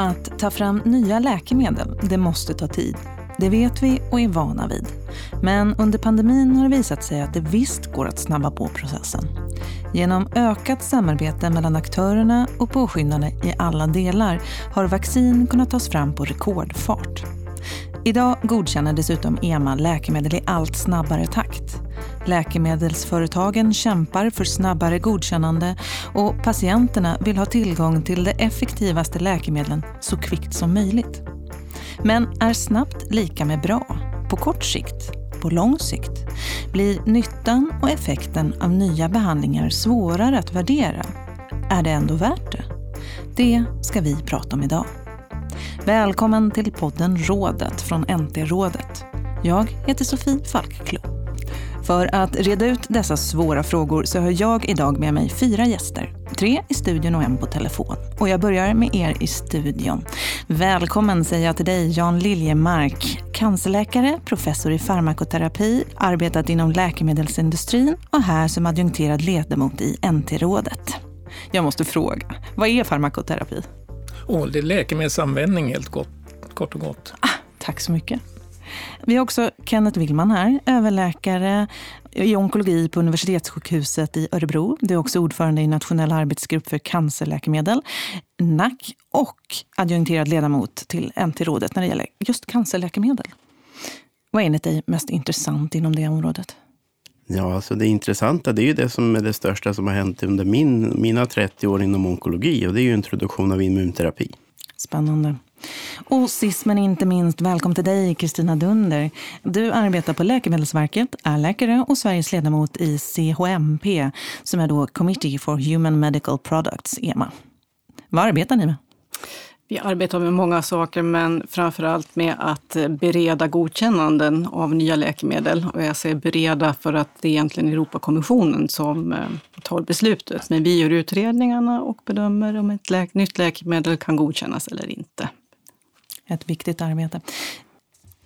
Att ta fram nya läkemedel, det måste ta tid. Det vet vi och är vana vid. Men under pandemin har det visat sig att det visst går att snabba på processen. Genom ökat samarbete mellan aktörerna och påskyndande i alla delar har vaccin kunnat tas fram på rekordfart. Idag godkänner dessutom EMA läkemedel i allt snabbare takt. Läkemedelsföretagen kämpar för snabbare godkännande och patienterna vill ha tillgång till de effektivaste läkemedlen så kvickt som möjligt. Men är snabbt lika med bra? På kort sikt? På lång sikt? Blir nyttan och effekten av nya behandlingar svårare att värdera? Är det ändå värt det? Det ska vi prata om idag. Välkommen till podden Rådet från NT-rådet. Jag heter Sofie Falkklou. För att reda ut dessa svåra frågor så har jag idag med mig fyra gäster. Tre i studion och en på telefon. Och jag börjar med er i studion. Välkommen säger jag till dig Jan Liljemark, cancerläkare, professor i farmakoterapi, arbetat inom läkemedelsindustrin och här som adjunkterad ledamot i NT-rådet. Jag måste fråga, vad är farmakoterapi? Oh, det är läkemedelsanvändning helt gott, kort och gott. Ah, tack så mycket. Vi har också Kenneth Willman här, överläkare i onkologi på Universitetssjukhuset i Örebro. Du är också ordförande i nationell arbetsgrupp för cancerläkemedel, NAC, och adjunkterad ledamot till NT-rådet när det gäller just cancerläkemedel. Vad är enligt dig mest intressant inom det området? Ja, alltså det intressanta det är ju det som är det största som har hänt under min, mina 30 år inom onkologi och det är ju introduktion av immunterapi. Spännande. Och sist men inte minst, välkommen till dig Kristina Dunder. Du arbetar på Läkemedelsverket, är läkare och Sveriges ledamot i CHMP som är då Committee for Human Medical Products, EMA. Vad arbetar ni med? Vi arbetar med många saker, men framför allt med att bereda godkännanden av nya läkemedel. Och jag säger bereda för att det är egentligen Europakommissionen som eh, tar beslutet. Men vi gör utredningarna och bedömer om ett lä nytt läkemedel kan godkännas eller inte. Ett viktigt arbete.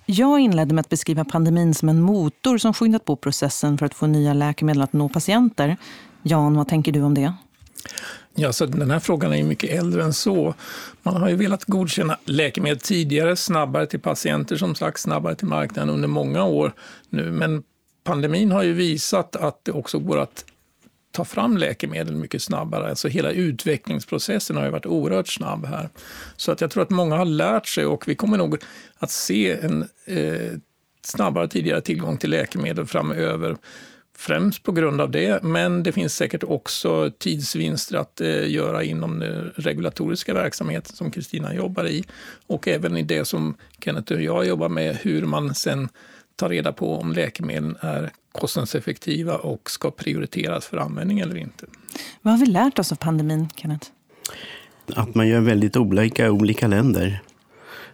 Jag inledde med att beskriva pandemin som en motor som skyndat på processen för att få nya läkemedel att nå patienter. Jan, vad tänker du om det? Ja, så den här frågan är mycket äldre än så. Man har ju velat godkänna läkemedel tidigare, snabbare till patienter, som sagt, snabbare till marknaden under många år nu. Men pandemin har ju visat att det också går att ta fram läkemedel mycket snabbare. Alltså hela utvecklingsprocessen har ju varit oerhört snabb här. Så att jag tror att många har lärt sig och vi kommer nog att se en eh, snabbare tidigare tillgång till läkemedel framöver. Främst på grund av det, men det finns säkert också tidsvinster att eh, göra inom den regulatoriska verksamheten som Kristina jobbar i och även i det som Kenneth och jag jobbar med, hur man sen tar reda på om läkemedlen är kostnadseffektiva och ska prioriteras för användning eller inte. Vad har vi lärt oss av pandemin, Kenneth? Att man gör väldigt olika i olika länder.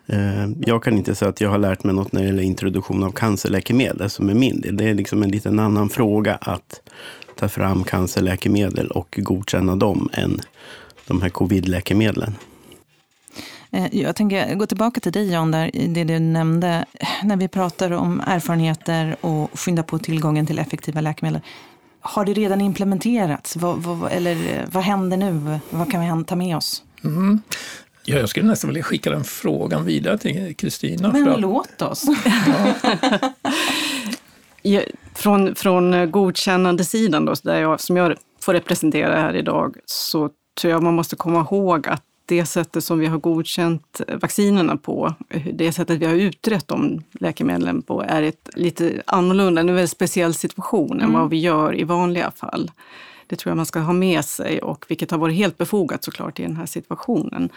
Eh, jag kan inte säga att jag har lärt mig något när det gäller introduktion av cancerläkemedel som är min del. Det är liksom en liten annan fråga att ta fram cancerläkemedel och godkänna dem än de här covidläkemedlen. Eh, jag tänker gå tillbaka till dig Jan, där, det du nämnde. När vi pratar om erfarenheter och skynda på tillgången till effektiva läkemedel. Har det redan implementerats? Vad, vad, eller vad händer nu? Vad kan vi ta med oss? Mm. Ja, jag skulle nästan vilja skicka den frågan vidare till Kristina. Men att... låt oss! Ja. från, från godkännandesidan, då, där jag, som jag får representera här idag, så tror jag man måste komma ihåg att det sättet som vi har godkänt vaccinerna på, det sättet vi har utrett de läkemedlen på, är ett lite annorlunda, en väldigt speciell situation mm. än vad vi gör i vanliga fall. Det tror jag man ska ha med sig och vilket har varit helt befogat såklart i den här situationen.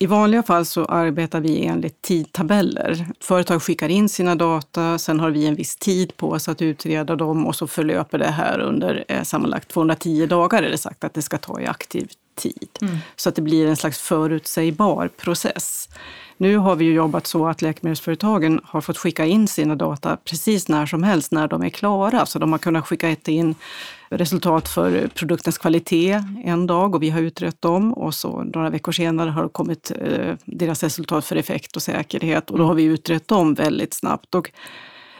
I vanliga fall så arbetar vi enligt tidtabeller. Företag skickar in sina data, sen har vi en viss tid på oss att utreda dem och så förlöper det här under eh, sammanlagt 210 dagar är det sagt att det ska ta i aktiv tid. Mm. Så att det blir en slags förutsägbar process. Nu har vi ju jobbat så att läkemedelsföretagen har fått skicka in sina data precis när som helst när de är klara. Så de har kunnat skicka in resultat för produktens kvalitet en dag och vi har utrett dem och så några veckor senare har det kommit eh, deras resultat för effekt och säkerhet och då har vi utrett dem väldigt snabbt. Och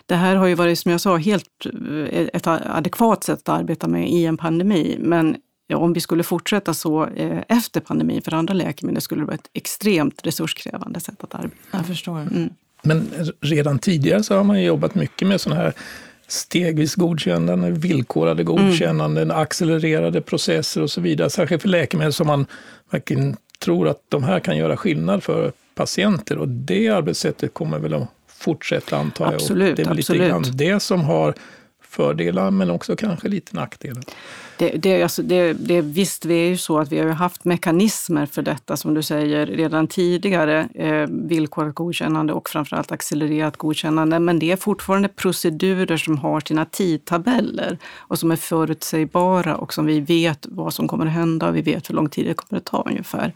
det här har ju varit, som jag sa, helt eh, ett adekvat sätt att arbeta med i en pandemi. Men om vi skulle fortsätta så eh, efter pandemin för andra läkemedel skulle det vara ett extremt resurskrävande sätt att arbeta. Jag förstår. Mm. Men redan tidigare så har man jobbat mycket med sådana här stegvis godkännande, villkorade godkännanden, mm. accelererade processer och så vidare. Särskilt för läkemedel som man verkligen tror att de här kan göra skillnad för patienter. Och det arbetssättet kommer väl att fortsätta antar jag. Absolut, det är väl absolut. lite grann det som har fördelar men också kanske lite nackdelar. Det, det, alltså det, det, visst, vi är ju så att vi har haft mekanismer för detta som du säger redan tidigare. Eh, villkorat godkännande och framförallt accelererat godkännande. Men det är fortfarande procedurer som har sina tidtabeller och som är förutsägbara och som vi vet vad som kommer att hända och vi vet hur lång tid det kommer att ta ungefär.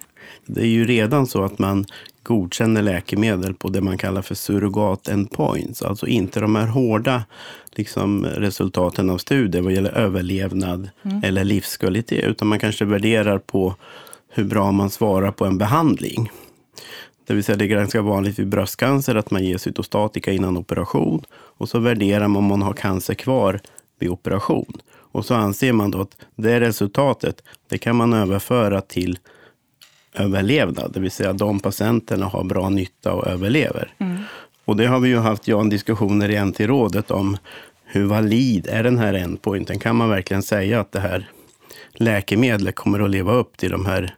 Det är ju redan så att man godkänner läkemedel på det man kallar för surrogat endpoints. Alltså inte de här hårda liksom, resultaten av studier vad gäller överlevnad mm. eller livskvalitet. Utan man kanske värderar på hur bra man svarar på en behandling. Det vill säga det är ganska vanligt vid bröstcancer att man ger cytostatika innan operation. Och så värderar man om man har cancer kvar vid operation. Och så anser man då att det resultatet, det kan man överföra till överlevnad, det vill säga de patienterna har bra nytta och överlever. Mm. Och det har vi ju haft Jan diskussioner i NT-rådet om hur valid är den här endpointen? Kan man verkligen säga att det här läkemedlet kommer att leva upp till de här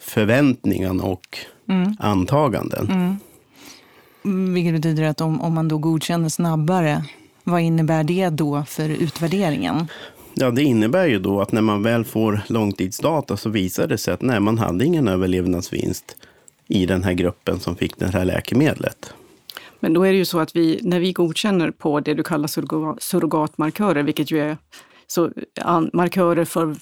förväntningarna och mm. antaganden? Mm. Vilket betyder att om, om man då godkänner snabbare, vad innebär det då för utvärderingen? Ja, det innebär ju då att när man väl får långtidsdata så visar det sig att nej, man hade ingen överlevnadsvinst i den här gruppen som fick det här läkemedlet. Men då är det ju så att vi, när vi godkänner på det du kallar surrogatmarkörer, vilket ju är så, markörer för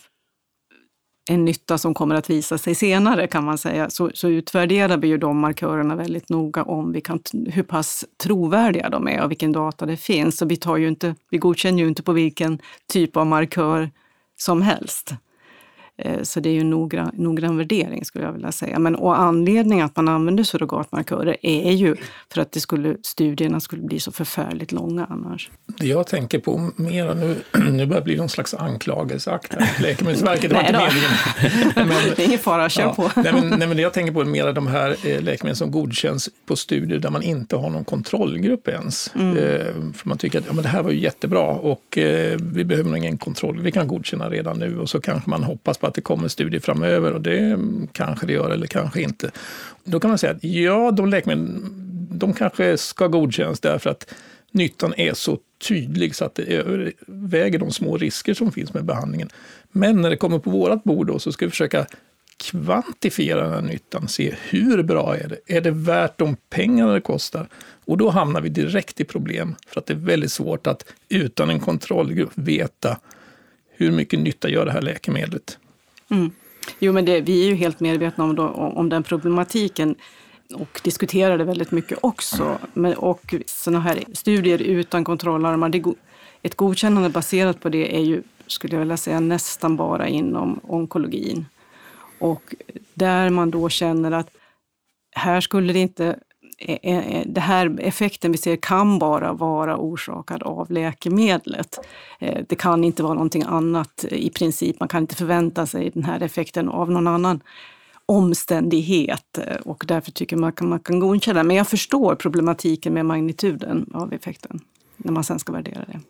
en nytta som kommer att visa sig senare kan man säga, så, så utvärderar vi ju de markörerna väldigt noga om vi kan, hur pass trovärdiga de är och vilken data det finns. Så vi, tar ju inte, vi godkänner ju inte på vilken typ av markör som helst. Eh, så det är ju en noggrann, noggrann värdering skulle jag vilja säga. Men och anledningen att man använder surrogatmarkörer är ju för att det skulle, studierna skulle bli så förfärligt långa annars. Det jag tänker på mera nu, nu börjar det bli någon slags anklagelseakt här. Läkemedelsverket, det var inte meningen. Men, det är ingen fara, kör ja, på. nej, men, nej, men det jag tänker på är mera de här eh, läkemedel som godkänns på studier där man inte har någon kontrollgrupp ens. Mm. Eh, för man tycker att ja, men det här var ju jättebra och vi behöver ingen kontroll, vi kan godkänna redan nu och så kanske man hoppas på att det kommer studier framöver och det kanske det gör eller kanske inte. Då kan man säga att ja, de läkemedlen de kanske ska godkännas därför att nyttan är så tydlig så att det överväger de små risker som finns med behandlingen. Men när det kommer på vårt bord då, så ska vi försöka kvantifiera den här nyttan, se hur bra är det? Är det värt de pengarna det kostar? Och då hamnar vi direkt i problem, för att det är väldigt svårt att utan en kontrollgrupp veta hur mycket nytta gör det här läkemedlet. Mm. Jo, men det, vi är ju helt medvetna om, då, om den problematiken och diskuterar det väldigt mycket också. Men, och sådana här studier utan kontrollarmar, det, ett godkännande baserat på det är ju, skulle jag vilja säga, nästan bara inom onkologin. Och där man då känner att här skulle det inte Eh, eh, eh, det här effekten vi ser kan bara vara orsakad av läkemedlet. Det kan inte vara någonting annat i princip. Man kan inte förvänta sig den här effekten av någon annan omständighet och därför tycker man att man kan godkänna. Men jag förstår problematiken med magnituden av effekten när man sen ska värdera det.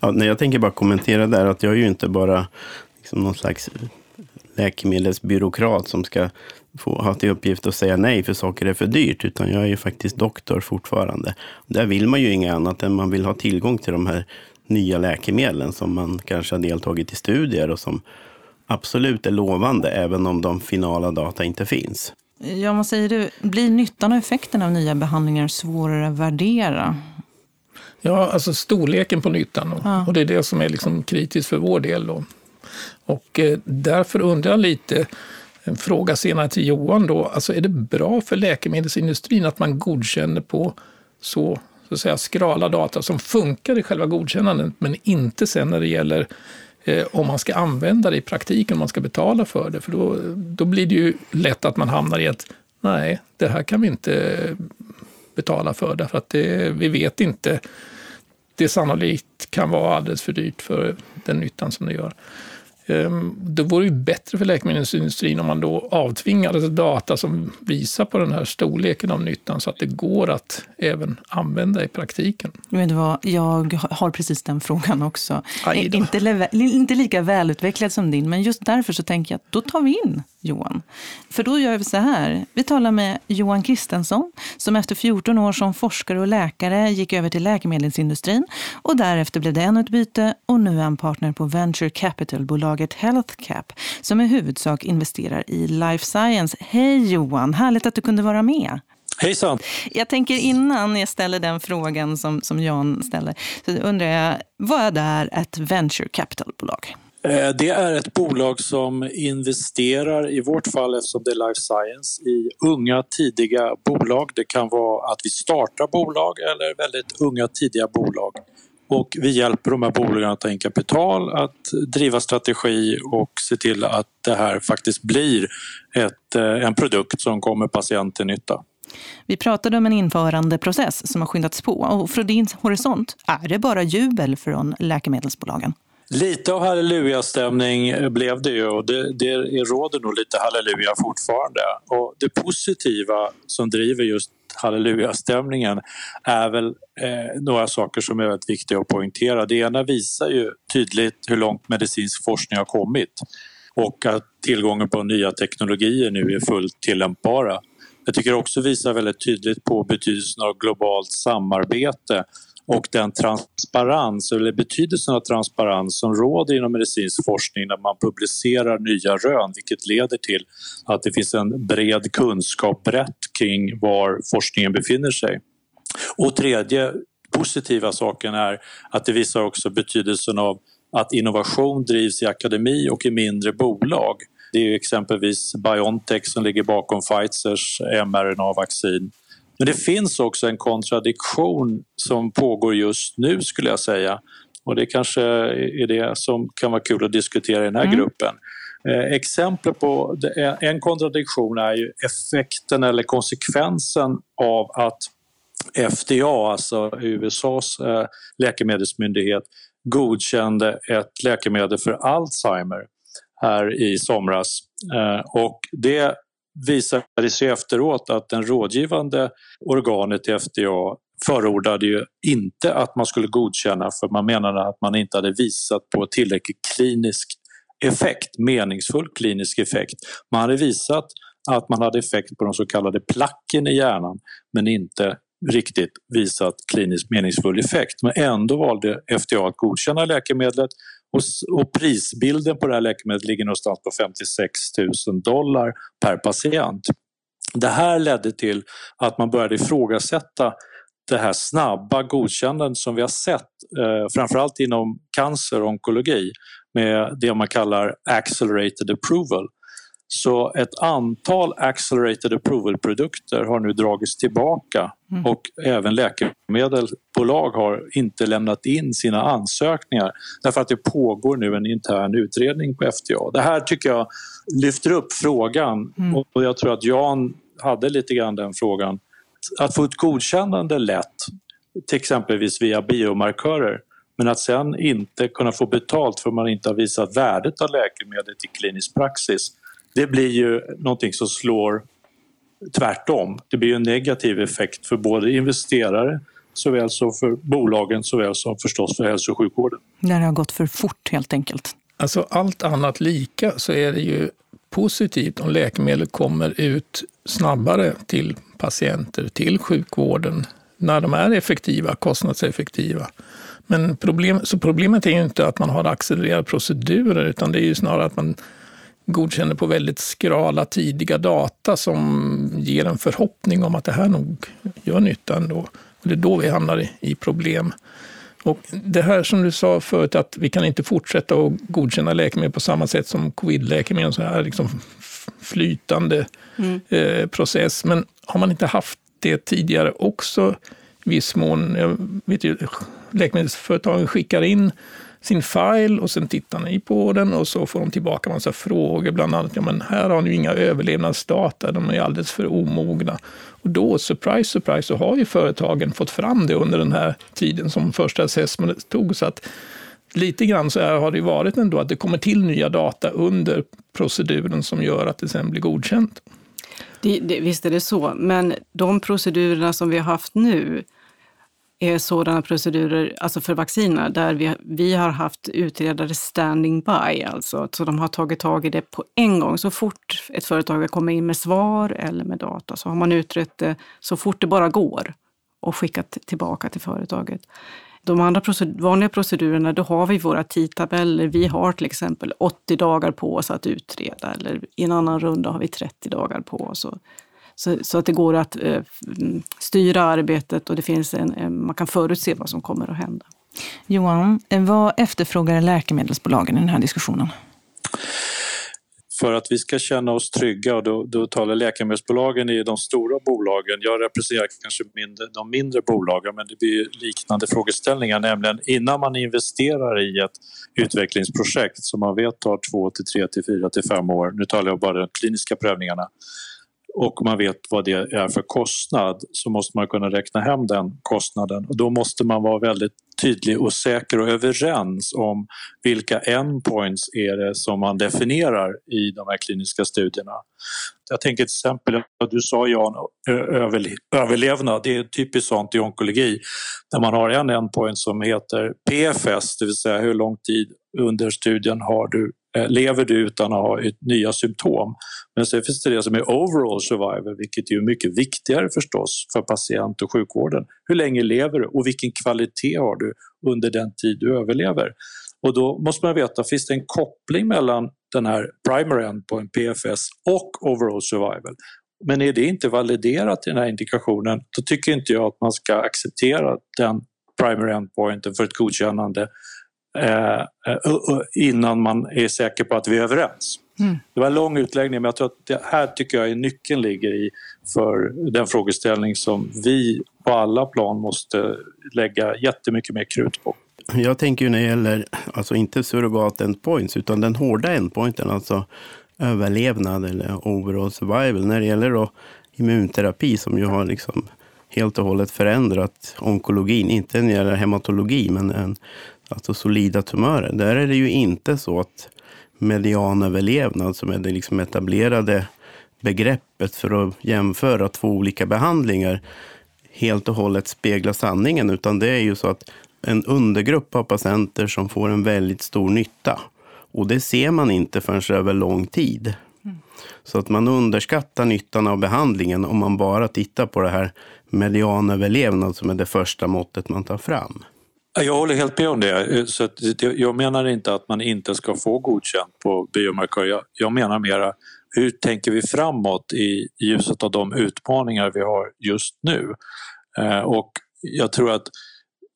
Ja, jag tänker bara kommentera där att jag är ju inte bara liksom någon slags läkemedelsbyråkrat som ska få ha till uppgift att säga nej för saker är för dyrt, utan jag är ju faktiskt doktor fortfarande. Där vill man ju inget annat än man vill ha tillgång till de här nya läkemedlen som man kanske har deltagit i studier och som absolut är lovande, även om de finala data inte finns. Ja, vad säger du? Blir nyttan och effekten av nya behandlingar svårare att värdera? Ja, alltså storleken på nyttan. Och, ja. och det är det som är liksom kritiskt för vår del. Då. Och eh, därför undrar jag lite, en fråga senare till Johan då, alltså är det bra för läkemedelsindustrin att man godkänner på så, så att säga, skrala data som funkar i själva godkännandet, men inte sen när det gäller eh, om man ska använda det i praktiken, om man ska betala för det. För då, då blir det ju lätt att man hamnar i att nej, det här kan vi inte betala för, därför att det, vi vet inte. Det sannolikt kan vara alldeles för dyrt för den nyttan som det gör. Ehm, det vore ju bättre för läkemedelsindustrin om man då avtvingade data som visar på den här storleken av nyttan så att det går att även använda i praktiken. Vet du vad, jag har precis den frågan också. Inte, inte lika välutvecklad som din, men just därför så tänker jag att då tar vi in Johan. För då gör vi så här. Vi talar med Johan Kristensson som efter 14 år som forskare och läkare gick över till läkemedelsindustrin och därefter blev det ännu ett byte och nu är han partner på Venture Capital-bolaget HealthCap som i huvudsak investerar i life science. Hej Johan, härligt att du kunde vara med. Hejsan! Jag tänker innan jag ställer den frågan som, som Jan ställer, så undrar jag, vad är ett venture capital-bolag? Eh, det är ett bolag som investerar, i vårt fall eftersom det är life science, i unga tidiga bolag. Det kan vara att vi startar bolag eller väldigt unga tidiga bolag. Och vi hjälper de här bolagen att ta in kapital, att driva strategi och se till att det här faktiskt blir ett, eh, en produkt som kommer patienten till nytta. Vi pratade om en införandeprocess som har skyndats på och från din horisont, är det bara jubel från läkemedelsbolagen? Lite av halleluja-stämning blev det ju och det, det råder nog lite halleluja fortfarande. Och det positiva som driver just halleluja-stämningen är väl eh, några saker som är väldigt viktiga att poängtera. Det ena visar ju tydligt hur långt medicinsk forskning har kommit och att tillgången på nya teknologier nu är fullt tillämpbara. Jag tycker också visar väldigt tydligt på betydelsen av globalt samarbete och den transparens eller betydelsen av transparens som råder inom medicinsk forskning när man publicerar nya rön vilket leder till att det finns en bred kunskap brett kring var forskningen befinner sig. Och tredje positiva saken är att det visar också betydelsen av att innovation drivs i akademi och i mindre bolag. Det är exempelvis Biontech som ligger bakom Pfizers mRNA-vaccin men det finns också en kontradiktion som pågår just nu skulle jag säga. Och det kanske är det som kan vara kul att diskutera i den här mm. gruppen. Eh, exempel på en kontradiktion är ju effekten eller konsekvensen av att FDA, alltså USAs eh, läkemedelsmyndighet, godkände ett läkemedel för Alzheimer här i somras. Eh, och det visade sig efteråt att den rådgivande organet i FDA förordade ju inte att man skulle godkänna för man menade att man inte hade visat på tillräcklig klinisk effekt, meningsfull klinisk effekt. Man hade visat att man hade effekt på de så kallade placken i hjärnan men inte riktigt visat kliniskt meningsfull effekt. Men ändå valde FDA att godkänna läkemedlet och, och, prisbilden på det här läkemedlet ligger någonstans på 56 000 dollar per patient. Det här ledde till att man började ifrågasätta det här snabba godkännandet som vi har sett eh, framförallt inom cancer och onkologi med det man kallar accelerated approval. Så ett antal accelerated approval-produkter har nu dragits tillbaka mm. och även läkemedelsbolag har inte lämnat in sina ansökningar därför att det pågår nu en intern utredning på FDA. Det här tycker jag lyfter upp frågan mm. och jag tror att Jan hade lite grann den frågan. Att få ett godkännande lätt, till exempelvis via biomarkörer men att sen inte kunna få betalt för man inte har visat värdet av läkemedlet i klinisk praxis det blir ju någonting som slår tvärtom. Det blir en negativ effekt för både investerare såväl som för bolagen såväl som förstås för hälso och sjukvården. Det har gått för fort helt enkelt. Alltså allt annat lika så är det ju positivt om läkemedel kommer ut snabbare till patienter, till sjukvården, när de är effektiva, kostnadseffektiva. Men problem, så problemet är ju inte att man har accelererade procedurer, utan det är ju snarare att man godkänner på väldigt skrala tidiga data som ger en förhoppning om att det här nog gör nytta ändå. Och det är då vi hamnar i, problem. Och det här som du sa förut, att vi kan inte fortsätta att godkänna läkemedel på samma sätt som covid-läkemedel, så här liksom flytande mm. eh, process. Men har man inte haft det tidigare också i viss mån? Jag vet ju, läkemedelsföretagen skickar in sin file och sen tittar ni på den och så får de tillbaka massa frågor, bland annat, ja men här har ni ju inga överlevnadsdata, de är alldeles för omogna. Och då, surprise, surprise, så har ju företagen fått fram det under den här tiden som första assessment tog. Så att lite grann så har det varit ändå att det kommer till nya data under proceduren som gör att det sen blir godkänt. Det, det, visst är det så, men de procedurerna som vi har haft nu är sådana procedurer, alltså för vacciner, där vi, vi har haft utredare standing by, alltså så de har tagit tag i det på en gång. Så fort ett företag kommer in med svar eller med data så har man utrett det så fort det bara går och skickat tillbaka till företaget. De andra procedur, vanliga procedurerna, då har vi våra tidtabeller. Vi har till exempel 80 dagar på oss att utreda eller i en annan runda har vi 30 dagar på oss. Så, så att det går att eh, styra arbetet och det finns en, man kan förutse vad som kommer att hända. Johan, vad efterfrågar läkemedelsbolagen i den här diskussionen? för att vi ska känna oss trygga och då, då talar läkemedelsbolagen i de stora bolagen. Jag representerar kanske mindre, de mindre bolagen men det blir liknande frågeställningar nämligen innan man investerar i ett utvecklingsprojekt som man vet tar två till tre till fyra till fem år, nu talar jag bara om de kliniska prövningarna, och man vet vad det är för kostnad så måste man kunna räkna hem den kostnaden och då måste man vara väldigt tydlig och säker och överens om vilka endpoints är det som man definierar i de här kliniska studierna. Jag tänker till exempel, du sa Jan, överlevnad, det är typiskt sånt i onkologi där man har en endpoint som heter PFS, det vill säga hur lång tid under studien har du Eh, lever du utan att ha nya symptom. Men sen finns det det som är overall survival, vilket är mycket viktigare förstås för patient och sjukvården. Hur länge lever du och vilken kvalitet har du under den tid du överlever? Och då måste man veta, finns det en koppling mellan den här primary endpoint, PFS, och overall survival? Men är det inte validerat i den här indikationen, då tycker inte jag att man ska acceptera den primary endpointen för ett godkännande innan man är säker på att vi är överens. Mm. Det var en lång utläggning men jag tror att det här tycker jag är nyckeln ligger i för den frågeställning som vi på alla plan måste lägga jättemycket mer krut på. Jag tänker ju när det gäller, alltså inte surrogat endpoints, utan den hårda endpointen, alltså överlevnad eller overall survival. När det gäller då immunterapi som ju har liksom helt och hållet förändrat onkologin, inte när det gäller hematologi, men en alltså solida tumörer, där är det ju inte så att medianöverlevnad, som är det liksom etablerade begreppet för att jämföra två olika behandlingar, helt och hållet speglar sanningen, utan det är ju så att en undergrupp av patienter som får en väldigt stor nytta. Och det ser man inte förrän över lång tid. Så att man underskattar nyttan av behandlingen om man bara tittar på det här medianöverlevnad som är det första måttet man tar fram. Jag håller helt med om det. Så jag menar inte att man inte ska få godkänt på biomarkör. Jag menar mera hur tänker vi framåt i ljuset av de utmaningar vi har just nu? Eh, och jag tror att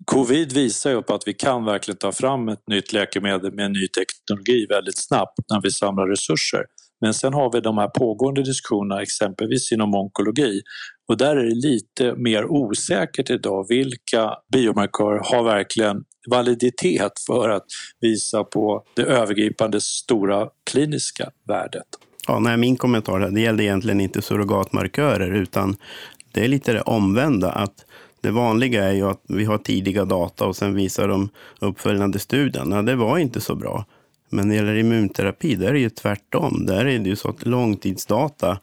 covid visar ju på att vi kan verkligen ta fram ett nytt läkemedel med en ny teknologi väldigt snabbt när vi samlar resurser. Men sen har vi de här pågående diskussionerna exempelvis inom onkologi och där är det lite mer osäkert idag vilka biomarkörer har verkligen validitet för att visa på det övergripande stora kliniska värdet. Ja, nej, min kommentar det gällde egentligen inte surrogatmarkörer utan det är lite det omvända. att det vanliga är ju att vi har tidiga data och sen visar de uppföljande studierna. Det var inte så bra. Men när det gäller immunterapi, där är det ju tvärtom. Där är det ju så att långtidsdata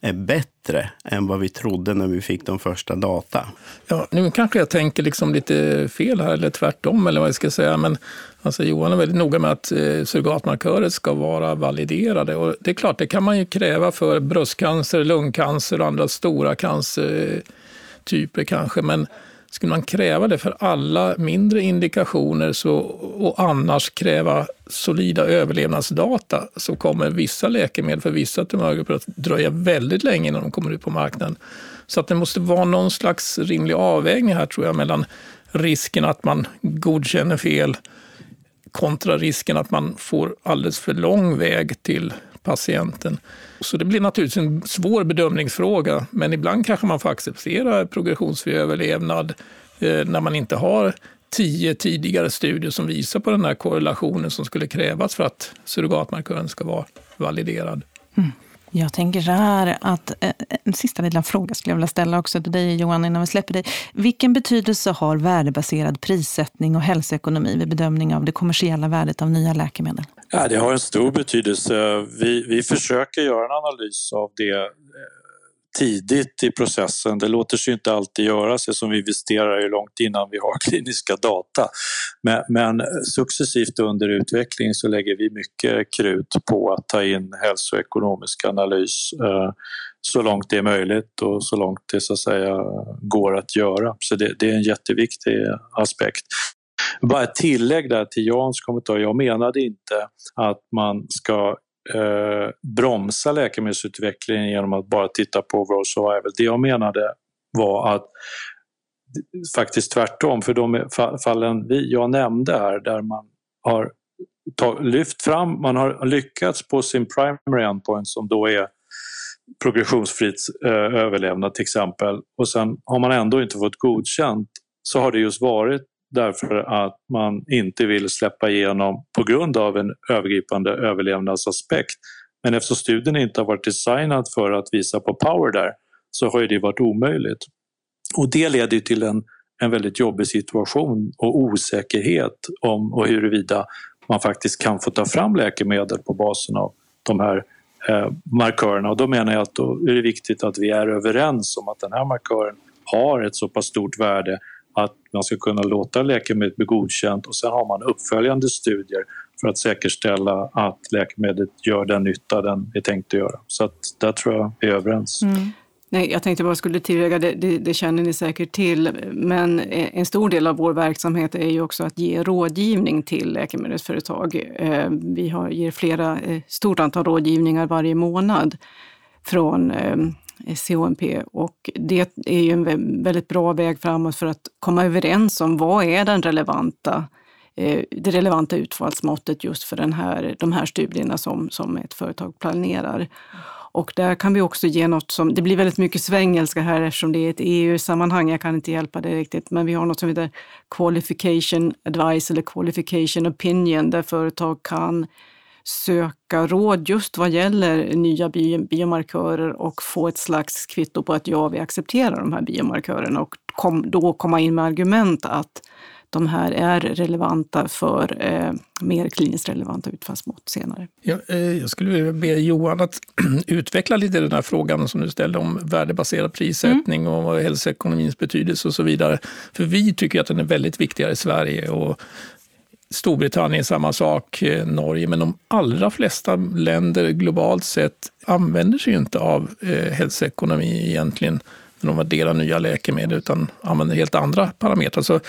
är bättre än vad vi trodde när vi fick de första data. Ja, nu kanske jag tänker liksom lite fel här, eller tvärtom, eller vad jag ska säga. Men alltså, Johan är väldigt noga med att eh, surrogatmarkörer ska vara validerade. Och det är klart, det kan man ju kräva för bröstcancer, lungcancer och andra stora cancertyper kanske. Men skulle man kräva det för alla mindre indikationer så, och annars kräva solida överlevnadsdata så kommer vissa läkemedel för vissa tumörgrupper att dröja väldigt länge innan de kommer ut på marknaden. Så att det måste vara någon slags rimlig avvägning här tror jag mellan risken att man godkänner fel kontra risken att man får alldeles för lång väg till patienten. Så det blir naturligtvis en svår bedömningsfråga, men ibland kanske man får acceptera progressionsfri överlevnad eh, när man inte har tio tidigare studier som visar på den här korrelationen som skulle krävas för att surrogatmarkören ska vara validerad. Mm. Jag tänker så här att eh, en sista liten fråga skulle jag vilja ställa också till dig Johan innan vi släpper dig. Vilken betydelse har värdebaserad prissättning och hälsoekonomi vid bedömning av det kommersiella värdet av nya läkemedel? Ja, det har en stor betydelse. Vi, vi försöker göra en analys av det tidigt i processen. Det låter sig inte alltid göras eftersom vi investerar ju långt innan vi har kliniska data. Men, men successivt under utveckling så lägger vi mycket krut på att ta in hälsoekonomisk analys eh, så långt det är möjligt och så långt det så att säga går att göra. Så det, det är en jätteviktig aspekt. Bara ett tillägg där till Jans kommentar. Jag menade inte att man ska eh, bromsa läkemedelsutvecklingen genom att bara titta på overall survival. Det jag menade var att faktiskt tvärtom, för de fallen vi, jag nämnde här där man har tag, lyft fram, man har lyckats på sin primary endpoint som då är progressionsfritt eh, överlevnad till exempel och sen har man ändå inte fått godkänt så har det just varit därför att man inte vill släppa igenom på grund av en övergripande överlevnadsaspekt. Men eftersom studien inte har varit designad för att visa på power där så har det varit omöjligt. Och det leder till en, en väldigt jobbig situation och osäkerhet om och huruvida man faktiskt kan få ta fram läkemedel på basen av de här eh, markörerna. Och då menar jag att då är det viktigt att vi är överens om att den här markören har ett så pass stort värde man ska kunna låta läkemedlet bli godkänt och sen har man uppföljande studier för att säkerställa att läkemedlet gör den nytta den är tänkt att göra. Så att där tror jag vi är överens. Mm. Nej, jag tänkte bara skulle tillägga, det, det, det, känner ni säkert till, men e, en stor del av vår verksamhet är ju också att ge rådgivning till läkemedelsföretag. E, vi har, ger flera, e, stort antal rådgivningar varje månad från CONP och det är ju en väldigt bra väg framåt för att komma överens om vad är den relevanta eh, det relevanta utfallsmåttet just för den här, de här studierna som, som ett företag planerar. Och där kan vi också ge något som, det blir väldigt mycket svengelska här eftersom det är ett EU-sammanhang, jag kan inte hjälpa det riktigt, men vi har något som heter Qualification Advice eller Qualification Opinion där företag kan söka råd just vad gäller nya biomarkörer och få ett slags kvitto på att ja, vi accepterar de här biomarkörerna och kom, då komma in med argument att de här är relevanta för eh, mer kliniskt relevanta utfallsmått senare. Ja, eh, jag skulle vilja be Johan att utveckla lite den här frågan som du ställde om värdebaserad prissättning mm. och hälsoekonomins betydelse och så vidare. För vi tycker att den är väldigt viktigare i Sverige och Storbritannien samma sak, eh, Norge, men de allra flesta länder globalt sett använder sig inte av eh, hälsoekonomi egentligen när de värderar nya läkemedel, utan använder helt andra parametrar. Så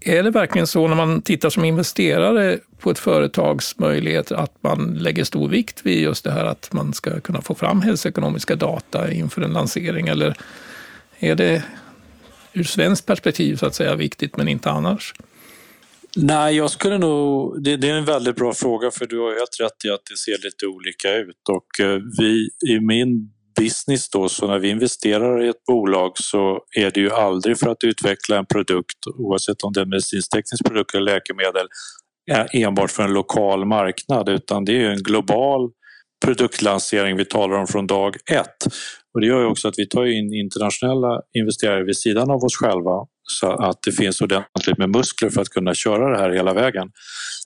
är det verkligen så när man tittar som investerare på ett företags möjligheter att man lägger stor vikt vid just det här att man ska kunna få fram hälsoekonomiska data inför en lansering? Eller är det ur svenskt perspektiv så att säga viktigt men inte annars? Nej, jag skulle nog... Det, det, är en väldigt bra fråga för du har helt rätt i att det ser lite olika ut och eh, vi i min business då, så när vi investerar i ett bolag så är det ju aldrig för att utveckla en produkt oavsett om det är en medicinsk-teknisk produkt eller läkemedel eh, enbart för en lokal marknad utan det är en global produktlansering vi talar om från dag ett. Och det gör ju också att vi tar in internationella investerare vid sidan av oss själva så att det finns ordentligt med muskler för att kunna köra det här hela vägen.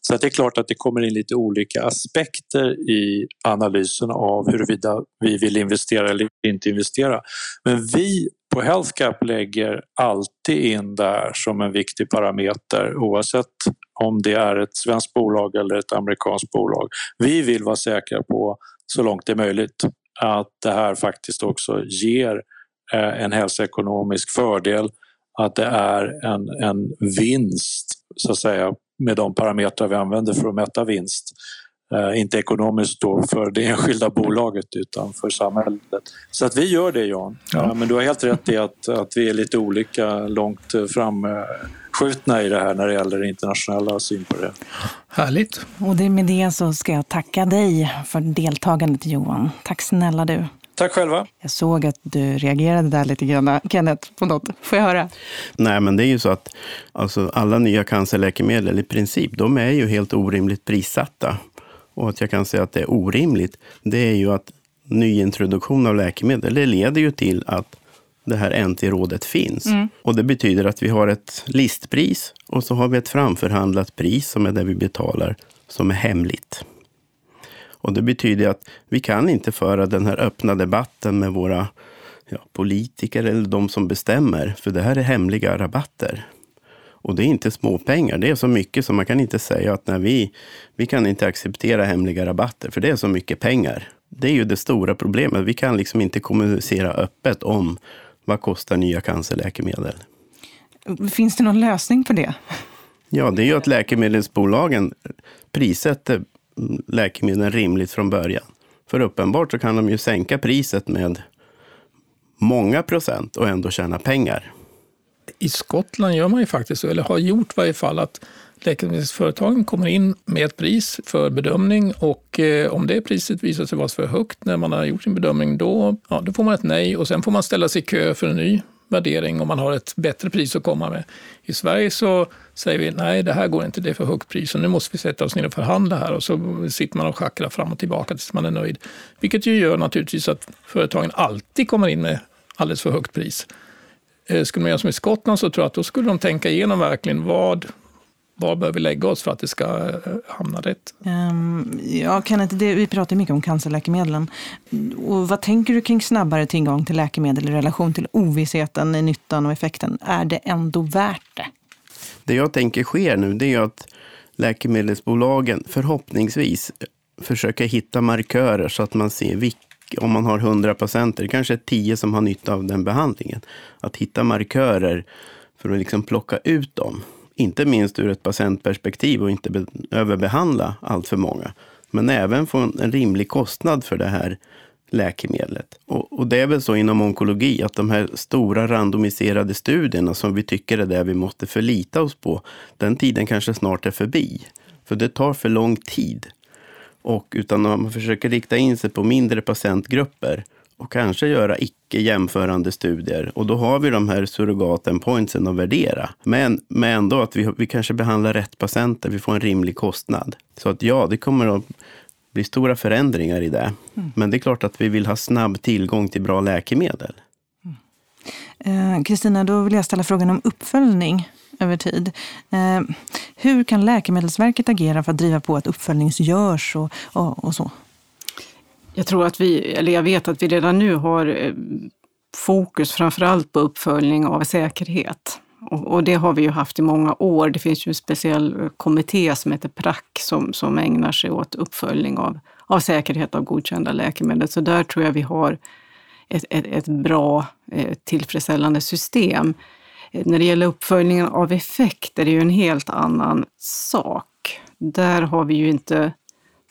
Så att det är klart att det kommer in lite olika aspekter i analysen av huruvida vi vill investera eller inte investera. Men vi på HealthCap lägger alltid in där som en viktig parameter oavsett om det är ett svenskt bolag eller ett amerikanskt bolag. Vi vill vara säkra på så långt det är möjligt att det här faktiskt också ger eh, en hälsoekonomisk fördel, att det är en, en vinst så att säga med de parametrar vi använder för att mäta vinst. Eh, inte ekonomiskt då för det enskilda bolaget utan för samhället. Så att vi gör det Jan. Ja. Men du har helt rätt i att, att vi är lite olika långt framskjutna i det här när det gäller internationella syn på det. Härligt. Och det med det så ska jag tacka dig för deltagandet Johan. Tack snälla du. Tack själva. Jag såg att du reagerade där lite grann, Kenneth, på något. Får jag höra? Nej, men det är ju så att alltså, alla nya cancerläkemedel i princip, de är ju helt orimligt prissatta. Och att jag kan säga att det är orimligt, det är ju att nyintroduktion av läkemedel, det leder ju till att det här NT-rådet finns. Mm. Och det betyder att vi har ett listpris och så har vi ett framförhandlat pris som är det vi betalar, som är hemligt. Och det betyder att vi kan inte föra den här öppna debatten med våra ja, politiker eller de som bestämmer, för det här är hemliga rabatter. Och det är inte småpengar. Det är så mycket som man kan inte säga att när vi, vi kan inte acceptera hemliga rabatter, för det är så mycket pengar. Det är ju det stora problemet. Vi kan liksom inte kommunicera öppet om vad kostar nya cancerläkemedel. Finns det någon lösning på det? Ja, det är ju att läkemedelsbolagen prissätter läkemedlen rimligt från början. För uppenbart så kan de ju sänka priset med många procent och ändå tjäna pengar. I Skottland gör man ju faktiskt så, eller har gjort i varje fall, att läkemedelsföretagen kommer in med ett pris för bedömning och eh, om det priset visar sig vara för högt när man har gjort sin bedömning, då, ja, då får man ett nej och sen får man ställa sig i kö för en ny värdering och man har ett bättre pris att komma med. I Sverige så säger vi nej, det här går inte, det är för högt pris och nu måste vi sätta oss ner och förhandla här och så sitter man och schackrar fram och tillbaka tills man är nöjd. Vilket ju gör naturligtvis att företagen alltid kommer in med alldeles för högt pris. Eh, skulle man göra som i Skottland så tror jag att då skulle de tänka igenom verkligen vad, var bör vi lägga oss för att det ska eh, hamna rätt? Um, ja, Kenneth, det, vi pratar mycket om cancerläkemedlen. Och vad tänker du kring snabbare tillgång till läkemedel i relation till ovissheten i nyttan och effekten? Är det ändå värt det? Det jag tänker sker nu, det är att läkemedelsbolagen förhoppningsvis försöker hitta markörer så att man ser vilka om man har 100 patienter, kanske 10 som har nytta av den behandlingen. Att hitta markörer för att liksom plocka ut dem inte minst ur ett patientperspektiv och inte överbehandla allt för många. Men även få en rimlig kostnad för det här läkemedlet. Och, och, det är väl så inom onkologi att de här stora randomiserade studierna som vi tycker är det vi måste förlita oss på, den tiden kanske snart är förbi. För det tar för lång tid. Och utan man försöker rikta in sig på mindre patientgrupper och kanske göra icke jämförande studier. Och då har vi de här surrogat-endpointsen att värdera. Men, men ändå att vi, vi kanske behandlar rätt patienter, vi får en rimlig kostnad. Så att ja, det kommer att bli stora förändringar i det. Mm. Men det är klart att vi vill ha snabb tillgång till bra läkemedel. Mm. Kristina, mm. eh, då vill jag ställa frågan om uppföljning över tid. Eh, hur kan Läkemedelsverket agera för att driva på att uppföljning görs och, och, och så? Jag tror att vi, eller jag vet att vi redan nu har fokus fokus framförallt på uppföljning av säkerhet. Och, det har vi ju haft i många år. Det finns ju en speciell eh, kommitté som heter PRAC som, som ägnar sig åt uppföljning av, av säkerhet av godkända läkemedel. Så där tror jag vi har ett, ett, ett bra, eh, tillfredsställande system. När det gäller uppföljningen av effekt är det ju en helt annan sak. Där har vi ju inte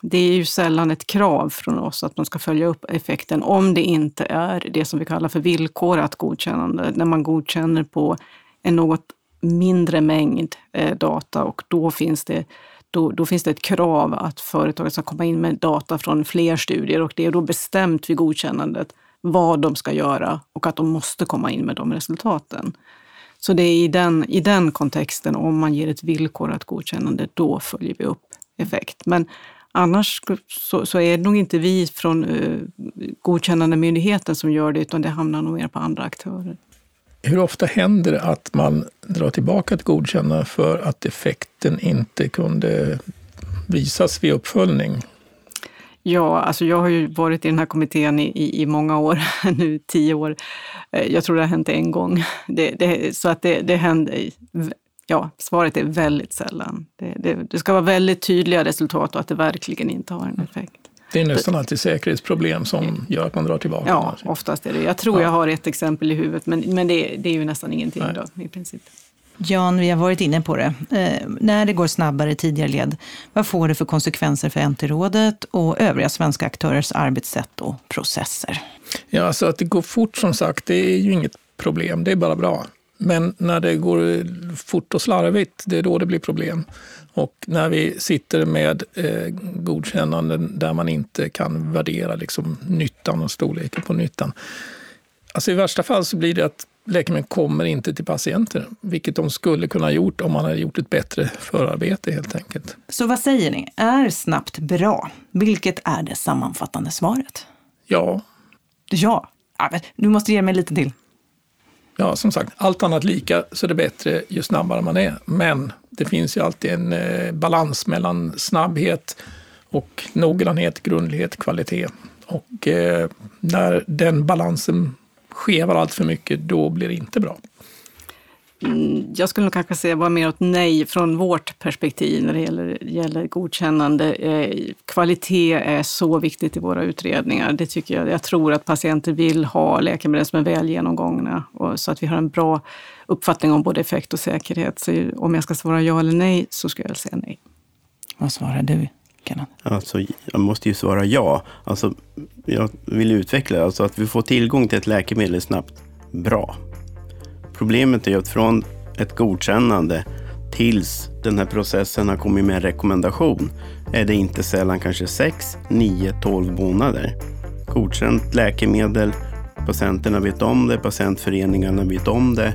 det är ju sällan ett krav från oss att man ska följa upp effekten om det inte är det som vi kallar för villkorat godkännande, när man godkänner på en något mindre mängd eh, data och då finns det då, då, finns det ett krav att företaget ska komma in med data från fler studier och det är då bestämt vid godkännandet vad de ska göra och att de måste komma in med de resultaten. Så det är i den, i den kontexten, om man ger ett villkorat godkännande, då följer vi upp effekt. Men Annars så, så, är det nog inte vi från uh, godkännande myndigheten som gör det, utan det hamnar nog mer på andra aktörer. Hur ofta händer det att man drar tillbaka ett godkännande för att effekten inte kunde visas vid uppföljning? Ja, alltså jag har ju varit i den här kommittén i, i, i många år, nu tio år. Eh, jag tror det har hänt en gång. Det, det, så att det, det händer Ja, svaret är väldigt sällan. Det, det, det, ska vara väldigt tydliga resultat och att det verkligen inte har en effekt. Det är nästan alltid säkerhetsproblem som gör att man drar tillbaka. Ja, oftast är det. Jag tror ja. jag har ett exempel i huvudet, men, men det, det är ju nästan ingenting då, i princip. Jan, vi har varit inne på det. Eh, när det går snabbare i tidigare led, vad får det för konsekvenser för NT-rådet och övriga svenska aktörers arbetssätt och processer? Ja, alltså att det går fort som sagt, det är ju inget problem, det är bara bra. Men när det går fort och slarvigt, det är då det blir problem. Och när vi sitter med eh, godkännanden där man inte kan värdera liksom, nyttan och storleken på nyttan. Alltså I värsta fall så blir det att läkemedel kommer inte till patienter, vilket de skulle kunna ha gjort om man hade gjort ett bättre förarbete helt enkelt. Så vad säger ni? Är snabbt bra? Vilket är det sammanfattande svaret? Ja, Ja. du måste ge mig lite till. Ja, som sagt, allt annat lika så är det bättre ju snabbare man är. Men det finns ju alltid en eh, balans mellan snabbhet och noggrannhet, grundlighet, kvalitet. Och eh, när den balansen skevar allt för mycket, då blir det inte bra. Mm, Jag skulle nog kanske säga bara mer åt nej från vårt perspektiv när det gäller, gäller godkännande. Eh, kvalitet är så viktigt i våra utredningar. Det tycker jag. Jag tror att patienter vill ha läkemedel som är väl genomgångna och så att vi har en bra uppfattning om både effekt och säkerhet. Så om jag ska svara ja eller nej så skulle jag säga nej. Vad svarar du? Alltså, jag måste ju svara ja. Alltså, jag vill utveckla det. Alltså att vi får tillgång till ett läkemedel snabbt. Bra. Problemet är att från ett godkännande tills den här processen har kommit med en rekommendation är det inte sällan kanske 6, 9, 12 månader. Godkänt läkemedel, patienterna vet om det, patientföreningarna vet om det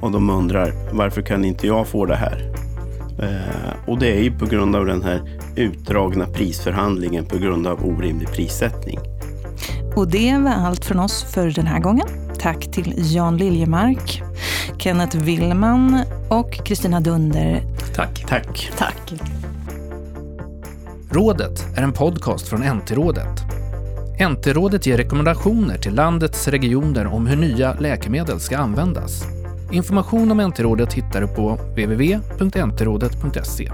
och de undrar varför kan inte jag få det här? Eh, och det är ju på grund av den här utdragna prisförhandlingen på grund av orimlig prissättning. Och det var allt från oss för den här gången. Tack till Jan Liljemark, Kenneth Willman och Kristina Dunder. Tack. Tack! Tack! Rådet är en podcast från NT-rådet. NT-rådet ger rekommendationer till landets regioner om hur nya läkemedel ska användas. Information om NT-rådet hittar du på www.ntrådet.se.